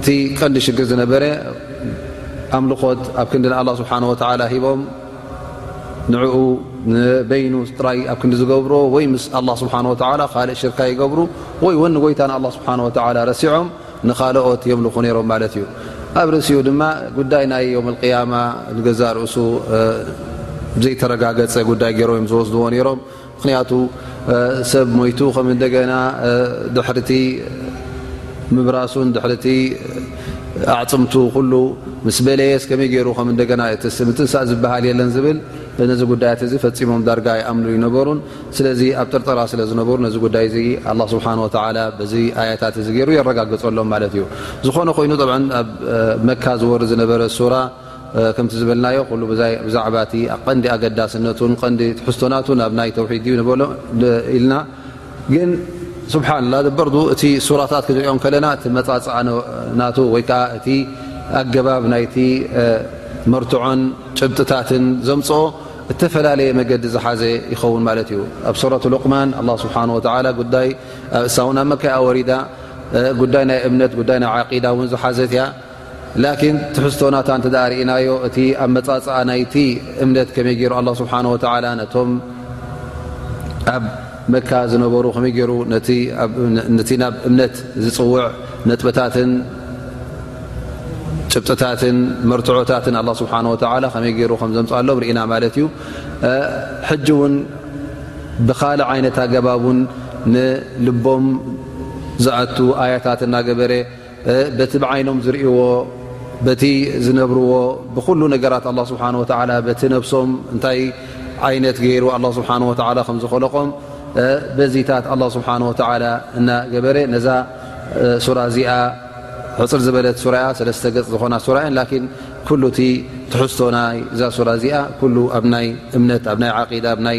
እቲ ቀንዲ ሽግር ዝነበረ ኣምልኾት ኣብ ክንዲ ንኣላ ስብሓን ወተላ ሂቦም ንዕኡ ንበይኑ ጥራይ ኣብ ክንዲ ዝገብሮ ወይ ምስ ኣላ ስብሓን ወተላ ካልእ ሽርካ ይገብሩ ወይ እውን ንጎይታ ንኣላ ስብሓን ወተላ ረሲዖም ንኻልኦት የምልኹ ነይሮም ማለት እዩ ኣብ ርእሲኡ ድማ ጉዳይ ናይ ዮም ልቅያማ ንገዛ ርእሱ ዘይተረጋገፀ ጉዳይ ገይሮም እዮም ዝወስድዎ ነይሮም ምክንያቱ ሰብ ሞይቱ ከም እንደገና ድሕርቲ ምብራሱን ድሕርቲ ኣዕፅምቱ ኩሉ ምስ በለየስ ከመይ ገይሩ ከም እንደገና የትስ ምትንሳእ ዝበሃል የለን ዝብል ነዚ ጉዳያት እዚ ፈፂሞም ዳርጋ ይኣምኑ ይነበሩን ስለዚ ኣብ ጥርጠራ ስለ ዝነበሩ ነዚ ጉዳይ እዚ ኣላ ስብሓን ወተላ በዚ ኣያታት እዚ ገይሩ የረጋገፀሎም ማለት እዩ ዝኾነ ኮይኑ ኣብ መካ ዝወር ዝነበረ ሱራ ከምቲ ዝበልናዮ ኩሉ ብዛዕባ እቲ ቀንዲ ኣገዳስነቱን ቀንዲ ትሕዝቶናቱ ናብ ናይ ተውሒድ ዩ ንበሎ ኢልና ግን ስብሓን ላ በርዱ እቲ ሱራታት ክንሪኦ ከለና እቲ መፃፅዓ ናቱ ወይ ከዓ እቲ ኣገባብ ናይቲ መርትዖን ጭብጥታትን ዘምፅኦ እተፈላለየ መገዲ ዝሓዘ ይኸውን ማለት እዩ ኣብ ሱረት ሉቅማን ኣላ ስብሓን ወተላ ጉዳይ እሳ ውን ኣብ መከያ ወሪዳ ጉዳይ ናይ እምነት ጉዳይ ናይ ዓቂዳ እውን ዝሓዘት እያ ላኪን ትሕዝቶ ናታ እንተ ርእናዮ እቲ ኣብ መፃፅኣ ናይቲ እምነት ከመይ ገይሩ ኣላ ስብሓን ወተላ ነቶም ኣብ መካ ዝነበሩ ከመይ ገይሩ ነቲ ናብ እምነት ዝፅውዕ ነጥብታትን ጭብጥታትን መርትዖታትን ኣላ ስብሓን ወተላ ከመይ ገይሩ ከም ዘምፃኣሎም ርኢና ማለት እዩ ሕጂ እውን ብካልእ ዓይነት ኣገባብ ን ንልቦም ዝኣቱ ኣያታት እናገበረ በቲ ብዓይኖም ዝርእዎ በቲ ዝነብርዎ ብኩሉ ነገራት ኣላ ስብሓን ወተላ በቲ ነብሶም እንታይ ዓይነት ገይሩ ኣላ ስብሓን ወተላ ከም ዝኸለቆም በዚታት ኣላ ስብሓን ወተላ እናገበረ ነዛ ሱራ እዚኣ ሕፅር ዝበለት ሱራ እያ ሰለስተ ገፅ ዝኾና ሱራ እየን ላኪን ኩሉ እቲ ትሕዝቶ ናይ እዛ ሱራ እዚኣ ኩሉ ኣብ ናይ እምነት ኣብ ናይ ዓቂዳ ናይ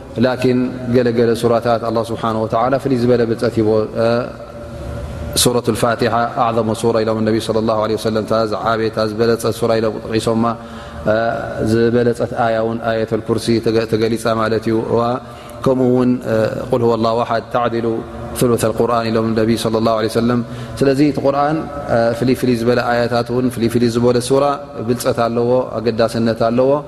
ላኪን ገለገለ ሱራታት ኣላ ስብሓን ወተላ ፍልይ ዝበለ ብልፀት ሂቦ ሱረት ልፋትሓ ኣዕዘሙ ሱራ ኢሎም ነቢ ለ ላ ለ ሰለም ታ ዝዓበታ ዝበለፀት ሱራ ኢሎም ጠቂሶማ ዝበለፀት ኣያ ውን ኣየት ልኩርሲ ተገሊፃ ማለት እዩ ከምኡ ውን ቁል ዋ ላ ሓድ ተዕዲሉ ሉ ቁርን ኢሎም ነቢ ለ ላ ለ ሰለም ስለዚ እቲ ቁርን ፍልይ ፍልይ ዝበለ ኣያታት ን ፍልይ ፍልይ ዝበለ ሱራ ብልፀት ኣለዎ ኣገዳስነት ኣለዎ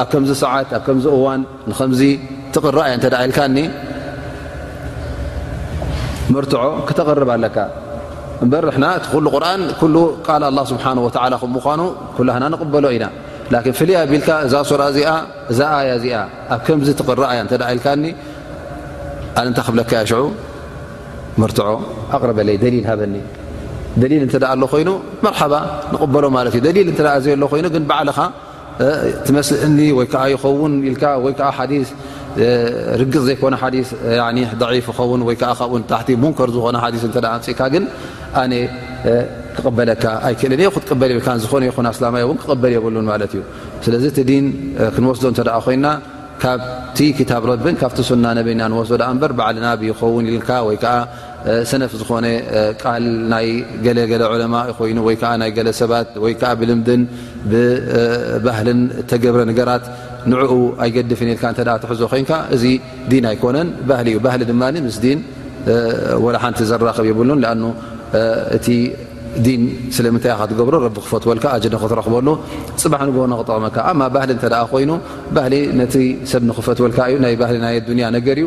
ኣብ ከምዚ ሰዓት ኣብ ከምዚ እዋን ንከምዚ ትቕረኣ እየ እንተ ኢልካኒ መርትዖ ክተቕርብ ኣለካ እምበር ንሕና እቲ ኩሉ ቁርን ኩሉ ቃል ኣላ ስብሓን ወላ ከም ምኳኑ ኩላህና ንቕበሎ ኢና ላን ፍልይ ኣቢልካ እዛ ሱራ እዚኣ እዛ ኣያ እዚኣ ኣብ ከምዚ ትቕረኣ እያ እተ ኢልካኒ ኣነ እንታይ ክብለካ እያ ሽዑ መርትዖ ኣቕርበለይ ደሊል ሃበኒ ደሊል እንተ ኣሎ ኮይኑ መርሓባ ንቕበሎ ማለት እዩ ደሊል እተ ዘየሎ ኮይኑ ግን ባዕልኻ ትመስእኒ ወይ ከዓ ይኸውን ኢልካ ወይ ከዓ ሓዲ ርግፅ ዘይኮነ ሓዲ ዒፍ ይኸውን ወይ ከዓ ካብኡ ታሕቲ ሙንከር ዝኾነ ሓዲ እተ ኣምፅእካ ግን ኣነ ክቕበለካ ኣይክእልን እየ ክትቅበል የብልካ ዝኾነ ይኹን ኣስላማይ እውን ክቕበል የብሉን ማለት እዩ ስለዚ እቲ ዲን ክንወስዶ እተ ኮይና ካብቲ ክታብ ረብን ካብቲ ሱና ነቢና ንወስዶ ዳኣ እምበር ባዕልና ብይኸውን ኢልካ ወይዓ ሰነፍ ዝኾነ ቃል ናይ ገለገለ ዑለማ ኮይኑ ወይ ከዓ ናይ ገለ ሰባት ወይ ከዓ ብልምድን ብባህልን እተገብረ ነገራት ንዕኡ ኣይገድፍን ኢልካ እተ ትሕዞ ኮይንካ እዚ ዲን ኣይኮነን ባህሊ እዩ ባህሊ ድማ ምስ ዲን ወላ ሓንቲ ዘራኽብ የብሉን ኣ እቲ ዲን ስለምንታይ ካ ትገብሮ ረቢ ክፈትወልካ ኣጀነ ክትረኽበሉ ፅባሕ ንግ ንክጠቕመካ ኣማ ባህሊ እተ ኮይኑ ባህሊ ነቲ ሰብ ንክፈትወልካ እዩ ናይ ባህሊ ናይ ኣዱንያ ነገር እዩ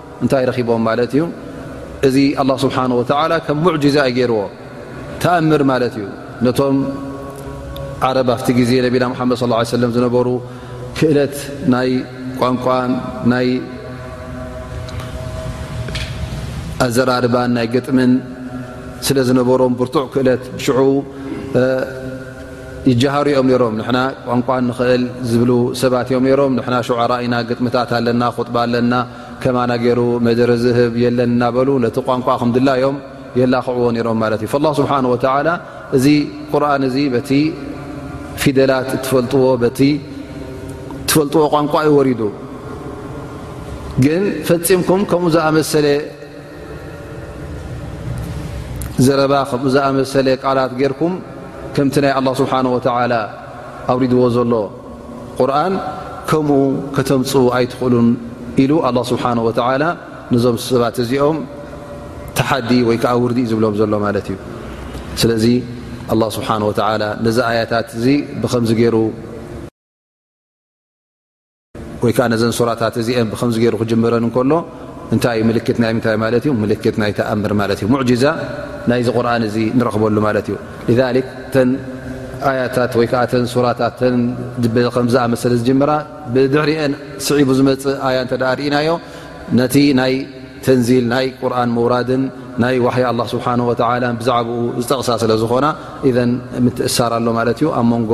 እንታይ ረኺቦም ማለት እዩ እዚ ኣላ ስብሓን ወተላ ከም ሙዕጅዛ ዩ ገይርዎ ተኣምር ማለት እዩ ነቶም ዓረብ ኣብቲ ግዜ ነቢና ሓመድ ስ ሰለም ዝነበሩ ክእለት ናይ ቋንቋን ናይ ኣዘራርባን ናይ ግጥምን ስለ ዝነበሮም ብርቱዕ ክእለት ሽዑ ይጀሃሩ እዮም ነሮም ንና ቋንቋ ንኽእል ዝብሉ ሰባት እዮም ሮም ንና ሸራ ኢና ግጥምታት ኣለና ባ ኣለና ከማና ገይሩ መደረ ዝህብ የለን እናበሉ ነቲ ቋንቋ ክምድላ እዮም የላኽዕዎ ሮም ማለት እዩ ላ ስብሓን ወተላ እዚ ቁርን እዚ በቲ ፊደላት እትፈልጥዎ በቲ ትፈልጥዎ ቋንቋ እዩ ወሪዱ ግን ፈፂምኩም ከምኡ ዝኣመሰለ ዘረባ ከምኡ ዝኣመሰለ ቃላት ጌርኩም ከምቲ ናይ ኣላ ስብሓን ወተላ ኣውሪድዎ ዘሎ ቁርን ከምኡ ከተምፁ ኣይትኽእሉን ኢሉ ኣላ ስብሓን ወተላ ነዞም ሰባት እዚኦም ተሓዲ ወይ ከዓ ውርዲ እዩ ዝብሎም ዘሎ ማለት እዩ ስለዚ ኣላ ስብሓን ወተላ ነዚ ኣያታት እዚ ብከምዚ ገይሩ ወይ ከዓ ነዘን ሱራታት እዚአን ብከምዚ ገይሩ ክጅምረን እንከሎ እንታይ እዩ ምልክት ናይ ምንታይ ማለት እዩ ምልክት ናይ ተኣምር ማለት እዩ ሙዕጅዛ ናይዚ ቁርን እዚ ንረኽበሉ ማለት እዩ ذሊክ ተን ኣያታት ወይ ከዓ ተን ሱራታት ተን ከምዝኣመሰለ ዝጅምራ ብድሕሪአን ስዒቡ ዝመፅእ ኣያ እንተ ርእናዮ ነቲ ናይ ተንዚል ናይ ቁርን ምውራድን ናይ ዋሕይ ኣላ ስብሓን ወተላ ብዛዕባኡ ዝጠቕሳ ስለ ዝኾና እዘን ምትእሳር ኣሎ ማለት እዩ ኣብ መንጎ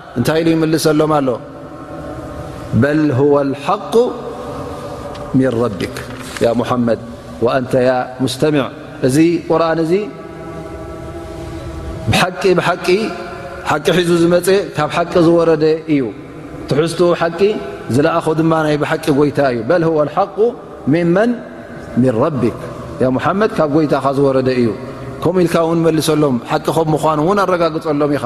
እንታይ ኢሉ ይምልሰሎም ኣሎ በል ሁወ ልሓق ምን ረቢክ ያ ሙሓመድ ወኣንተ ያ ሙስተሚዕ እዚ ቁርን እዚ ብሓቂ ብሓቂ ሓቂ ሒዙ ዝመፀ ካብ ሓቂ ዝወረደ እዩ ትሕዝትኡ ሓቂ ዝለኣኾ ድማ ናይ ብሓቂ ጎይታ እዩ በል ወ ሓቁ ምመን ምን ረቢክ ያ ሙሓመድ ካብ ጎይታኻ ዝወረደ እዩ ከምኡ ኢልካ ውን መልሰሎም ሓቂ ከም ምኳኑ እውን ኣረጋግፀሎም ኢኻ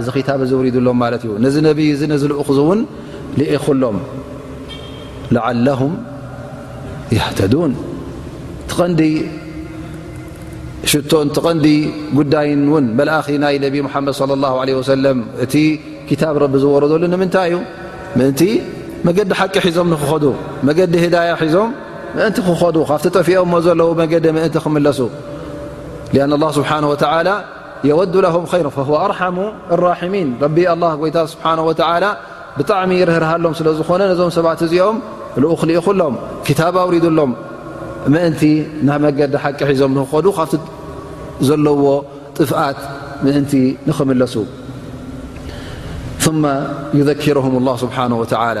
እዚ ክታብ እዚ ውሪዱሎም ማለት እዩ ነዚ ነብይ እዚ ነዚ ልኡኽ እዚ እውን ልኤኹሎም ለዓላሁም የህተዱን እቲ ቐንዲ ሽቶን እቲ ቐንዲ ጉዳይን እውን መልኣኺ ናይ ነቢ ሙሓመድ صለ ላሁ ለ ወሰለም እቲ ክታብ ረቢ ዝወረደሉ ንምንታይ እዩ ምእንቲ መገዲ ሓቂ ሒዞም ንክኸዱ መገዲ ህዳያ ሒዞም ምእንቲ ክኸዱ ካብቲ ጠፊኦሞ ዘለዉ መገዲ ምእንቲ ክምለሱ ኣን ላ ስብሓን ወተላ የወዱ ለሁም ኸይሩ ፈሁወ ኣርሓሙ ራሒሚን ረቢ ኣላ ጎይታ ስብሓን ወተዓላ ብጣዕሚ ይርህርሃሎም ስለ ዝኾነ ነዞም ሰባት እዚኦም ልኡኽ ልኢኹሎም ክታብ ኣውሪዱሎም ምእንቲ ናብ መገዲ ሓቂ ሒዞም ንክኸዱ ካብቲ ዘለዎ ጥፍኣት ምእንቲ ንኽምለሱ ثመ ዩዘኪርሁም ላ ስብሓን ወተዓላ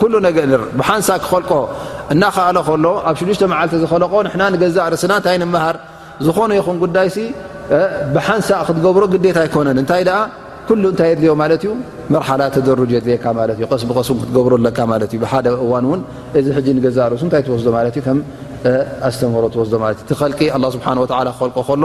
ኩሉ ነገድር ብሓንሳ ክኸልቆ እናኸኣለ ከሎ ኣብ ሽዱሽተ መዓልቲ ዝኸለቆ ንሕና ንገዛእ ርስና እንታይ ንምሃር ዝኾነ ይኹን ጉዳይሲ ብሓንሳእ ክትገብሮ ግዴታ ኣይኮነን እንታይ ደኣ ኩሉ እንታይ የድልዮ ማለት እዩ መርሓላ ተደሩጅ የድልየካ ማለት እዩ ቀስ ብቀስም ክትገብሩ ኣለካ ማለት እዩ ብሓደ እዋን እውን እዚ ሕጂ ንገዛእ ርእሱ እንታይ ትወስዶ ማለት እዩ ከም ኣስተምህሮ ትወስዶ ማለት እዩ ትኸልቂ ኣላ ስብሓን ወተላ ክኸልቆ ከሎ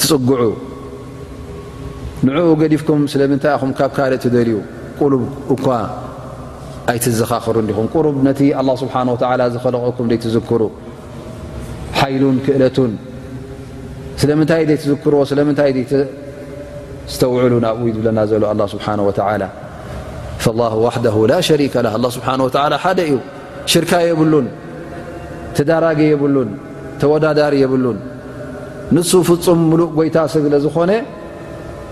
ትጽግዑ ንዕኡ ገዲፍኩም ስለምንታይ ኢኹም ካብ ካልእ ትደልዩ ቁሉብ እኳ ኣይትዘኻኽሩ እንዲኹም ቁሩብ ነቲ ኣላ ስብሓን ወተዓላ ዝኸለቐኩም ዘይትዝክሩ ሓይሉን ክእለቱን ስለምንታይ ዘይትዝክርዎ ስለምንታይ ዘይተስተውዕሉ ናብኡ ዝብለና ዘሎ ኣላ ስብሓን ወተዓላ ላ ዋሕደሁ ላ ሸሪከ ላ ኣላ ስብሓን ወተዓላ ሓደ እዩ ሽርካ የብሉን ትዳራጊ የብሉን ተወዳዳሪ የብሉን ንሱ ፍፁም ምሉእ ጎይታ ስለ ዝኾነ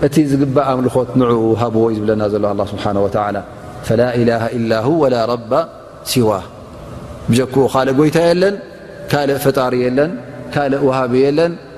እቲ ዝግባእ ኣምልኾት ንኡ ሃብዎ ዩ ዝብለና ዘሎ ኣ ስብሓ ወ ፈላ ላ ላ ወላ ረባ ሲዋ ብጀክኡ ካልእ ጎይታ የለን ካልእ ፈጣሪ የለን ካልእ ውሃቢ የለን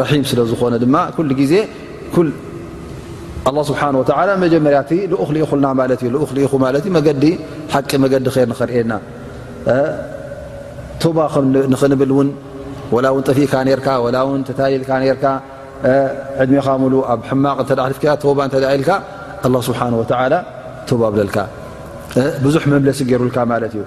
ረሒም ስለ ዝኾነ ድማ ኩሉ ግዜ ኣላ ስብሓን ወተላ መጀመርያቲ ልኡኽ ልኢኹልና ማለት እዩ ልኡኽ ልኢኹ ማለት እዩ መገዲ ሓቂ መገዲ ር ንኸርእየና ቶባ ንኽንብል እውን ወላ እውን ጠፊእካ ነርካ ወላ ውን ተታሊልካ ነርካ ዕድሜኻ ምሉ ኣብ ሕማቕ እተ ልፍካ ቶባ እተ ኢልካ ኣላ ስብሓን ወተላ ቶባ ኣብለልካ ብዙሕ መምለሲ ገይሩልካ ማለት እዩ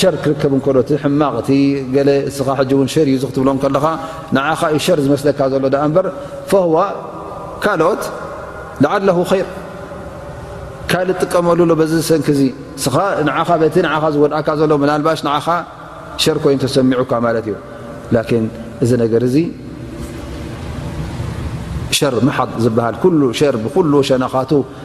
ሸር ክርከብ እንከሎ እቲ ሕማቕ እቲ ገለ እስኻ ሕጂ እውን ሸር እዩ እዚ ክትብሎ ከለኻ ንዓኻ እዩ ሸር ዝመስለካ ዘሎ ድኣ እምበር ፈህዋ ካልኦት ላዓለሁ ኸይር ካልእ ትጥቀመሉ ኣሎ በዚ ዝሰንኪ እዙ እስኻ ንኻ በቲ ንኻ ዝወድኣካ ዘሎ ምናልባሽ ንኻ ሸር ኮይኑ ተሰሚዑካ ማለት እዩ ላኪን እዚ ነገር እዙ ሸር መሓጥ ዝበሃል ኩሉ ሸር ብኩሉ ሸነኻቱ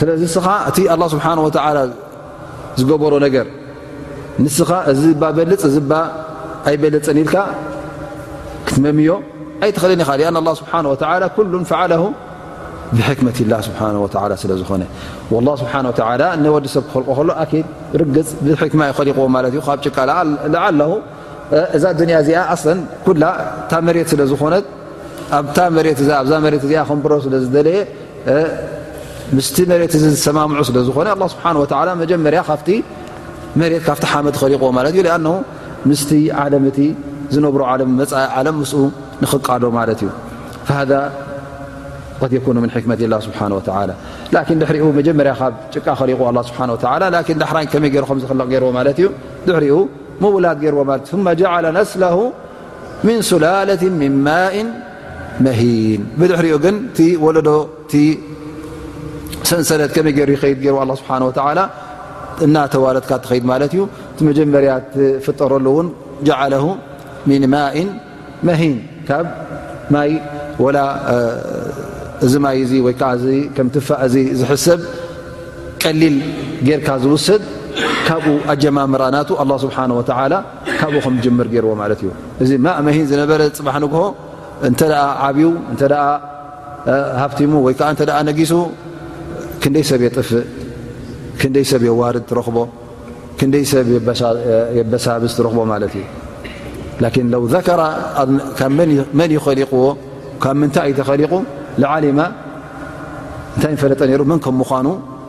ስለዚ እስኻ እቲ ኣላ ስብሓን ወተዓላ ዝገበሮ ነገር ንስኻ እዚ እባ በልፅ እዚ እባ ኣይበልፅን ኢልካ ክትመምዮ ኣይትኽእልን ኢኻ ኣን ኣላ ስብሓን ወተዓላ ኩሉን ፈዓለ ብሕክመት ላ ስብሓ ወላ ስለ ዝኾነ ላ ስብሓ ወላ ንወዲ ሰብ ክኸልቆ ከሎ ኣኪድ ርግፅ ብሕክማ ዩ ኸሊቕዎ ማለት እዩ ካብ ጭቃ ልዓለ እዛ ዱንያ እዚኣ ኣስለን ኩላ እታ መሬት ስለ ዝኾነት ኣብታ መሬት እዛ ኣብዛ መሬት እዚኣ ከንብሮ ስለ ዝደለየ ምስቲ መሬት እዚ ዝሰማምዑ ስለ ዝኾነ ኣላ ስብሓን ወተዓላ መጀመርያ ካብቲ መሬት ካብቲ ሓመድ ኸሊቕዎ ማለት እዩ ኣነ ምስቲ ዓለም እቲ ዝነብሮ ዓለም መፃኢ ዓለም ምስኡ ንኽቃዶ ማለት እዩ ሃ ድ የኩኑ ምን ሕክመት ላ ስብሓን ወተላ ላኪን ድሕሪኡ መጀመርያ ካብ ጭቃ ኸሊቑ ኣላ ስብሓን ወተላ ላኪን ዳሕራይ ከመይ ገይሩ ከምዝኽልቕ ገይርዎ ማለት እዩ ድሕሪኡ ምውላድ ገይርዎ ማለት እዩ ማ ጃዓለ ነስለሁ ምን ሱላለት ምን ማእ መሂን ብድሕሪኡ ግን እቲ ወለዶ እቲ ሰንሰለት ከመይ ገይሩ ይኸይድ ገይሩ ኣላ ስብሓን ወተዓላ እናተዋለድካ ትኸይድ ማለት እዩ እቲ መጀመርያ ትፍጠረሉ እውን ጀዓለሁ ምን ማእ መሂን ካብ ማይ ወላ እዚ ማይ እዚ ወይ ከዓ እዚ ከም ትፋእ እዚ ዝሕሰብ ቀሊል ጌርካ ዝውሰድ ካብኡ ኣጀማምራ ናቱ ኣላ ስብሓን ወተዓላ ካብኡ ከም ጅምር ገይርዎ ማለት እዩ እዚ ማእ መሂን ዝነበረ ፅባሕ ንግሆ እንተ ዓብዩ እተ ሃፍቲሙ ወይ ከዓ እተ ነጊሱ ክንደይ ሰብ የጥፍእ ክንደይ ሰብ የዋርድ ትረኽቦ ክንደይ ሰብ የበሳብስ ትረኽቦ ማለት እዩ ላን ለው ዘከራ ካብ መን ዩ ኸሊቕዎ ካብ ምንታይ እዩ ተኸሊቑ ዓሊማ እንታይ ፈለጠ ነሩ መን ከም ምኳኑ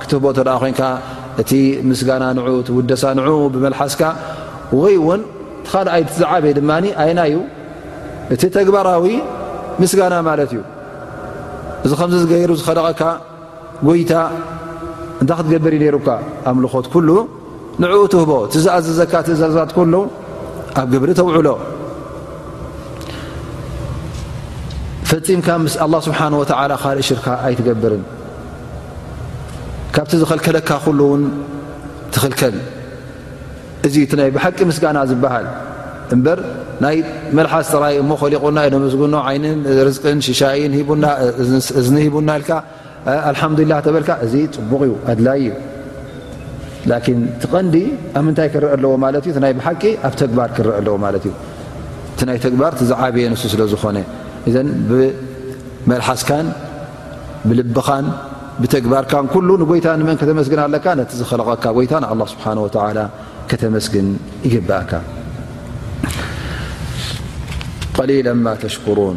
ክትህቦ እተ ኮንካ እቲ ምስጋና ን እቲ ውደሳ ን ብመልሓስካ ወይ ውን ኻኣይ ዝዓበየ ድማ ኣይናዩ እቲ ተግባራዊ ምስጋና ማለት እዩ እዚ ከምዚ ዝገይሩ ዝኸደቐካ ጎይታ እንታይ ክትገብር ዩ ነይሩካ ኣምልኾት ኩሉ ንዕኡ ትህቦ እቲ ዝኣዘዘካ ትእዛዛት ኩሉ ኣብ ግብሪ ተውዕሎ ፈፂምካ ምስ ኣላ ስብሓን ወተዓላ ካልእ ሽርካ ኣይትገብርን ካብቲ ዝኸልከለካ ኩሉ እውን ትኽልከል እዚ እቲ ናይ ብሓቂ ምስጋና ዝበሃል እምበር ናይ መልሓስ ጥራይ እሞ ከሊቑና ዩ ነመስግኖ ዓይንን ርዝቅን ሽሻይን ሂቡና እዝኒ ሂቡና ኢልካ ኣልሓምዱላህ ተበልካ እዚ ፅቡቕ እዩ ኣድላይ እዩ ላኪን እቲ ቐንዲ ኣብ ምንታይ ክረአ ኣለዎ ማለት እዩ ናይ ብሓቂ ኣብ ተግባር ክረአ ኣለዎ ማለት እዩ እቲ ናይ ተግባር እቲ ዝዓበየ ንሱ ስለ ዝኾነ እዘን ብመልሓስካን ብልብኻን ብተግባርካን ኩሉ ንጎይታ ንመን ከተመስግን ኣለካ ነቲ ዝኸለቐካ ጎይታ ንኣላ ስብሓን ወተዓላ ከተመስግን ይግብእካ ቀሊለ ማ ተሽኩሩን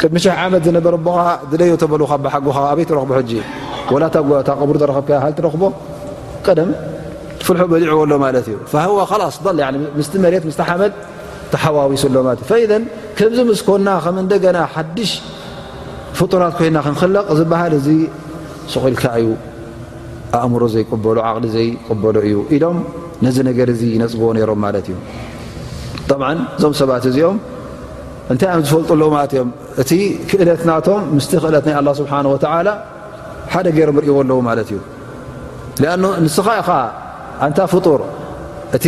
ቅድሚ ሽሕ ዓመት ዝነበረ ኣቦኻ ድለዮ ተበሉ ካብ ብሓጎኻ ኣበይ ትረኽቦ ሕጂ ወላ እታ ቀብሩ ዘረኸብካያ ሃል ትረኽቦ ቀደም ፍልሑ በሊዕዎ ኣሎ ማለት እዩ ፈህወ ላስ ምስቲ መሬት ምስ ሓመድ ተሓዋዊሱ ኣሎ ማለት እዩ ፈኢዘን ከምዚ ምስ ኮና ከም እንደገና ሓድሽ ፍጡራት ኮይና ክንክለቕ ዝበሃል እዚ ስቑኢልካ እዩ ኣእምሮ ዘይቅበሎ ዓቕሊ ዘይቅበሎ እዩ ኢሎም ነዚ ነገር እዚ ይነፅግዎ ነይሮም ማለት እዩ እዞም ሰባት እዚኦም እንታይ እዮም ዝፈልጡ ሎማት እዮም እቲ ክእለት ናቶም ምስቲ ክእለት ናይ ኣላ ስብሓን ወተላ ሓደ ገይሮም ርእዎ ኣለዉ ማለት እዩ ኣ ንስኻ ኢኻ ኣንታ ፍጡር እቲ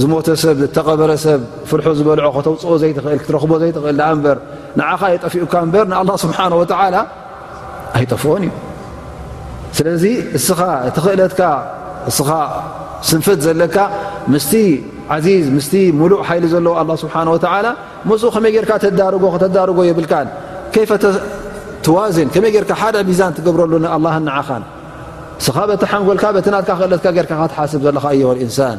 ዝሞተ ሰብ ዝተቐበረ ሰብ ፍርሑ ዝበልዖ ከተውፅኦ ዘይትኽእል ክትረኽቦ ዘይትኽእል ኣ እምበር ንዓኻ የጠፊኡካ እምበር ንኣላ ስብሓን ወተላ ኣይጠፍኦን እዩ ስለዚ እስኻ እቲ ክእለትካ እስኻ ስንፈት ዘለካ ምስቲ ዓዚዝ ምስቲ ሙሉእ ሓይሊ ዘለዎ ኣላ ስብሓን ወተዓላ ምስኡ ከመይ ጌርካ ተዳርጎ ከተዳርጎ የብልካን ከይፈ ተዋዝን ከመይ ጌርካ ሓደ ሚዛን ትገብረሉ ንኣላህን ንዓኻን እስኻ በቲ ሓንጎልካ በቲ ናትካ ክእለትካ ጌርካ ካትሓስብ ዘለካ ኣዮሃ ልእንሳን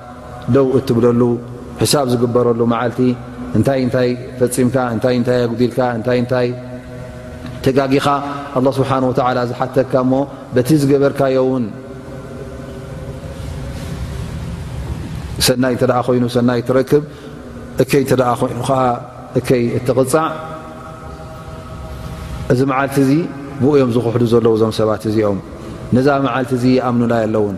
ደው እትብለሉ ሕሳብ ዝግበረሉ መዓልቲ እንታይ እንታይ ፈፂምካ እንታይ እንታይ ኣጉዲልካ እንታይ እንታይ ተጋጊኻ ኣላ ስብሓን ወተዓላ ዝሓተካ እሞ በቲ ዝገበርካዮ እውን ሰናይ እተደኣ ኮይኑ ሰናይ ትረክብ እከይ እተ ኮይኑ ከዓ እከይ እትቕፃዕ እዚ መዓልቲ እዚ ብኡ እዮም ዝኽሕዱ ዘለዉ እዞም ሰባት እዚኦም ነዛ መዓልቲ እዚ ይኣምኑና ኣለውን